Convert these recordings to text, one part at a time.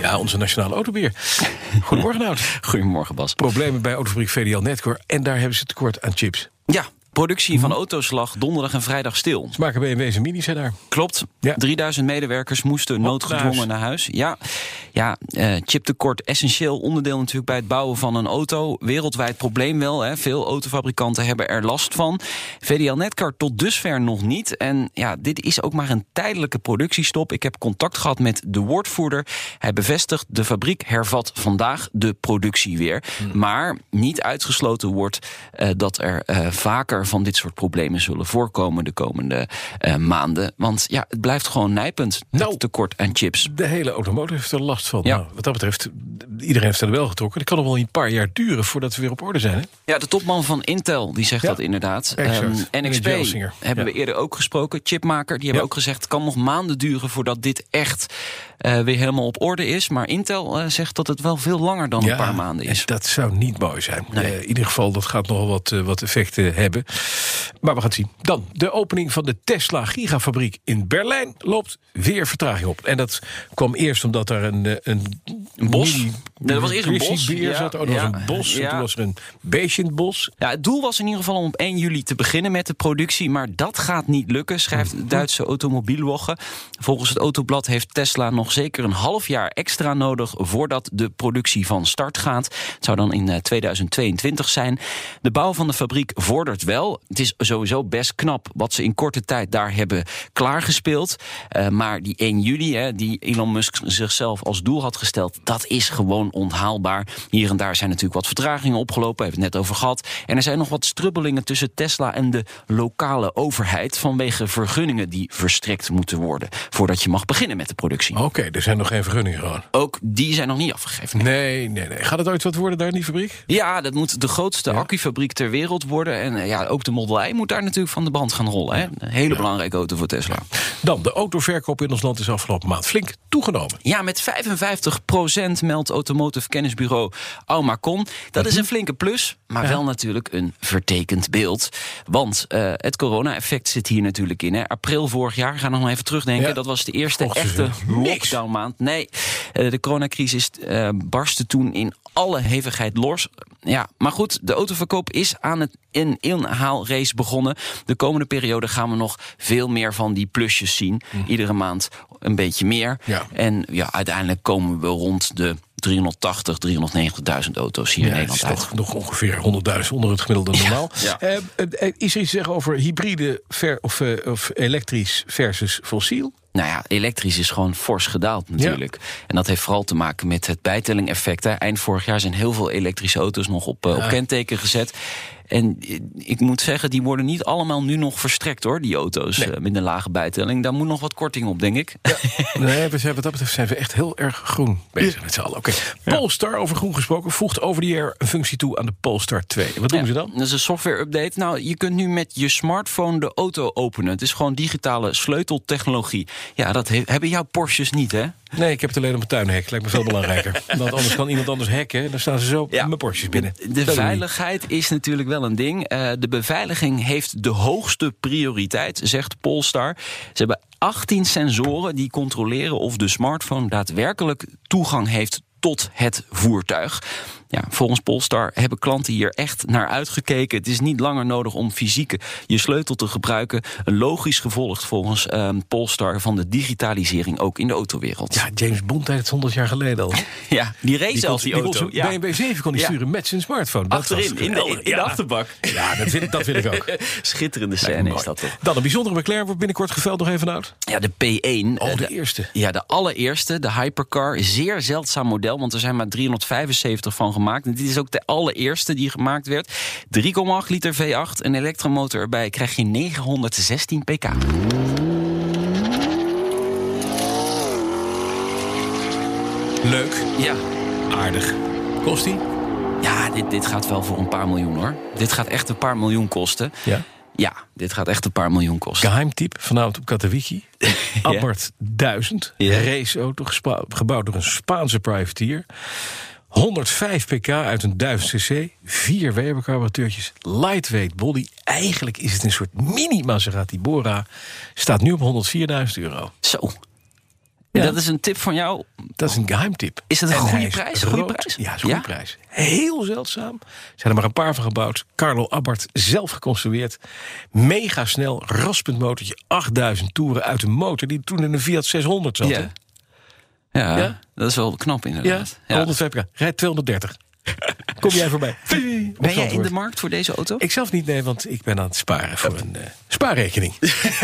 Ja, onze nationale autobeer. Goedemorgen, Nout. Goedemorgen, Bas. Problemen bij autofabriek VDL Netcore. En daar hebben ze tekort aan chips. Ja, productie van auto's lag donderdag en vrijdag stil. Ze maken BMW's en minis hè, daar. Klopt. Ja. 3000 medewerkers moesten noodgedwongen naar huis. Ja, ja eh, chiptekort essentieel onderdeel natuurlijk bij het bouwen van een auto. Wereldwijd probleem wel. Hè. Veel autofabrikanten hebben er last van. VDL Netcar tot dusver nog niet. En ja, dit is ook maar een tijdelijke productiestop. Ik heb contact gehad met de woordvoerder. Hij bevestigt de fabriek hervat vandaag de productie weer. Maar niet uitgesloten wordt eh, dat er eh, vaker van dit soort problemen zullen voorkomen de komende eh, maanden. Want ja, het blijft gewoon nijpend. Nou. het tekort aan chips. De hele automotive heeft er last van. Ja. Nou, wat dat betreft, iedereen heeft er wel getrokken. Het kan nog wel een paar jaar duren voordat we weer op orde zijn. Hè? Ja, de topman van Intel die zegt Ja, dat inderdaad. exact. Ehm, NXP hebben Ja. we eerder ook gesproken. Chipmaker, die hebben ook gezegd... het kan nog maanden duren voordat dit echt eh, weer helemaal op orde is. Maar Intel eh, zegt dat het wel veel langer dan een paar maanden is. dat zou niet mooi zijn. Nee. In ieder geval, dat gaat nogal wat, wat effecten hebben. Maar we gaan het zien. Dan, de opening van de Tesla gigafabriek in Berlijn loopt weer vertraging op. En dat kwam eerst omdat er een, eh, een, Een bos? mini- er was eerst een bos. Ja, zat. Oh, er was een bos. Ja. toen was er een beestje in het bos. Ja, het doel was in ieder geval om op 1 juli te beginnen met de productie. Maar dat gaat niet lukken, schrijft de Duitse automobielwogge. Volgens het Autoblad heeft Tesla nog zeker een half jaar extra nodig... voordat de productie van start gaat. Het zou dan in eh, 2022 zijn. De bouw van de fabriek vordert wel. Het is sowieso best knap wat ze in korte tijd daar hebben klaargespeeld. Eh, maar die 1 juli, hè, die Elon Musk zichzelf als doel had gesteld... dat is gewoon onhaalbaar. Hier en daar zijn natuurlijk wat vertragingen opgelopen. Hebben we het net over gehad. En er zijn nog wat strubbelingen tussen Tesla en de lokale overheid... vanwege vergunningen die verstrekt moeten worden... voordat je mag beginnen met de productie. Oké, er zijn nog geen vergunningen gewoon. Ook die zijn nog niet afgegeven. Nee, nee, nee. Gaat het ooit wat worden daar in die fabriek? Ja, dat moet de grootste accufabriek ter wereld worden. En eh, ja, ook de Model I moet daar natuurlijk van de band gaan rollen. Hè? Een hele belangrijke auto voor Tesla. Dan, de autoverkoop in ons land is afgelopen maand flink toegenomen. Ja, met 55% meldt automotive kennisbureau Aumacon. Dat is een flinke plus, maar wel natuurlijk een vertekend beeld. Want eh, het corona-effect zit hier natuurlijk in. Hè. April vorig jaar, ga nog maar even terugdenken. Ja. Dat was de eerste echte lockdown-maand. Nee, eh, de coronacrisis eh, barstte toen in alle hevigheid los. Ja, maar goed, de autoverkoop is aan het in inhaalrace begonnen. De komende periode gaan we nog veel meer van die plusjes zien. Iedere maand een beetje meer. Mhm. Ja. En ja, uiteindelijk komen we rond de 380, 390.000 auto's hier in Ja, Nederland is toch nog ongeveer 100.000 onder het gemiddelde normaal. ja. Eh, eh, is er iets te zeggen over hybride ver, of, eh, of elektrisch versus fossiel? Nou ja, elektrisch is gewoon fors gedaald natuurlijk. En dat heeft vooral te maken met het bijtelling-effect. hè. Eind vorig jaar zijn heel veel elektrische auto's nog op, eh, op kenteken gezet. En eh, ik moet zeggen, die worden niet allemaal nu nog verstrekt hoor, die auto's Nee. eh, met een lage bijtelling. Daar moet nog wat korting op, denk ik. Nee, we zijn, wat dat betreft zijn we echt heel erg groen bezig met z'n allen. Oké, Polestar, over groen gesproken, voegt over die air een functie toe aan de Polestar 2. Wat doen Ja, ze dan? Dat is een software-update. Nou, je kunt nu met je smartphone de auto openen. Het is gewoon digitale sleuteltechnologie. Ja, dat he- hebben jouw Porsches niet, hè? Nee, ik heb het alleen op mijn tuinhek. Lijkt me veel belangrijker. Want anders kan iemand anders hacken. en Dan staan ze zo Ja. mijn Porsches binnen. De Dat veiligheid is natuurlijk wel een ding. Eh, de beveiliging heeft de hoogste prioriteit, zegt Polestar. Ze hebben 18 sensoren die controleren of de smartphone daadwerkelijk toegang heeft tot het voertuig. Ja, volgens Polestar hebben klanten hier echt naar uitgekeken. Het is niet langer nodig om fysieke je sleutel te gebruiken. Een logisch gevolg volgens ehm, Polestar van de digitalisering ook in de autowereld. Ja, James Bond deed het 100 jaar geleden al. Ja, die reed Die zelfs die kon auto. Ja. BMW 7 kon Ja. sturen met zijn smartphone. Dat Achterin, was in de, in, geweldig. in de Ja. achterbak. Ja, dat vind, dat vind ik ook. Schitterende scène is dat toch? Dan een bijzondere McLaren wordt binnenkort geveld nog even uit. Ja, de P1. Oh, eh, de eerste. Ja, de allereerste, de Hypercar. Zeer zeldzaam model, want er zijn maar 375 van gemaakt. En dit is ook de allereerste die gemaakt werd. 3,8 liter V8, een elektromotor erbij. Krijg je 916 pk. Leuk, Ja, aardig. Kost die? ja dit, dit gaat wel voor een paar miljoen hoor. Dit gaat echt een paar miljoen kosten. Ja. Ja, dit gaat echt een paar miljoen kosten. Geheimtype, vanavond op Katowiki. Abarth 1000, Ja. raceauto, gebouwd door een Spaanse privateer. 105 pk uit een 1000 cc, vier Weber-carburateurtjes, lightweight body. Eigenlijk is het een soort mini Maserati Bora. Staat nu op 104.000 euro. Zo. Ja. Dat is een tip van jou. Dat is een geheimtip. Is het een En goede prijs? Een goede rood. prijs? Ja, is een goede prijs. Heel zeldzaam. Er zijn er maar een paar van gebouwd. Carlo Abarth zelf geconstrueerd. Mega snel, raspend motortje. 8000 toeren uit een motor die toen in een Fiat 600 zat. Ja. Ja, Ja? dat is wel knap inderdaad. Ja. 105 pk. Rijdt 230. Kom jij voorbij? Ben jij in de markt voor deze auto? Ik zelf niet, nee, want ik ben aan het sparen voor een eh, spaarrekening.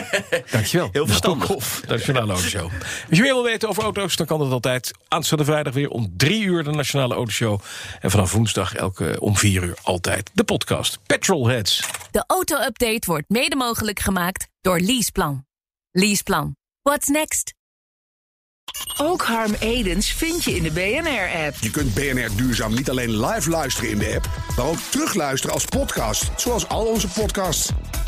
Dankjewel. Heel verstandig. De Nationale Autoshow. Als je meer wil weten over auto's, dan kan dat altijd. Aanstaande vrijdag weer om drie uur de Nationale Autoshow. En vanaf woensdag elke om vier uur altijd de podcast Petrolheads. De auto-update wordt mede mogelijk gemaakt door Leaseplan. Leaseplan. What's next? Ook Harm Edens vind je in de BNR-app. Je kunt BNR Duurzaam niet alleen live luisteren in de app, maar ook terugluisteren als podcast, zoals al onze podcasts.